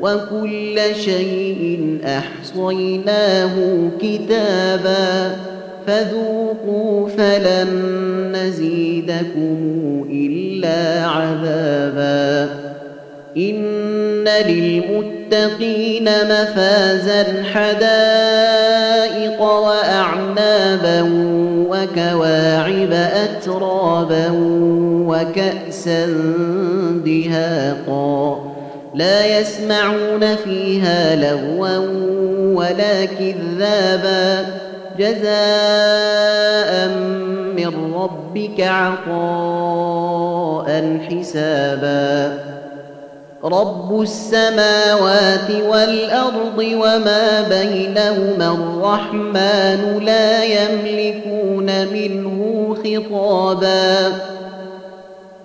وكل شيء أحصيناه كتابا فذوقوا فلن نزيدكم إلا عذابا إن للمتقين مفازا حدائق وأعنابا وكواعب أترابا وكأسا دهاقا لا يسمعون فيها لغوا ولا كذابا. جزاء من ربك عطاء حسابا. رب السماوات والأرض وما بينهما الرحمن لا يملكون منه خطابا.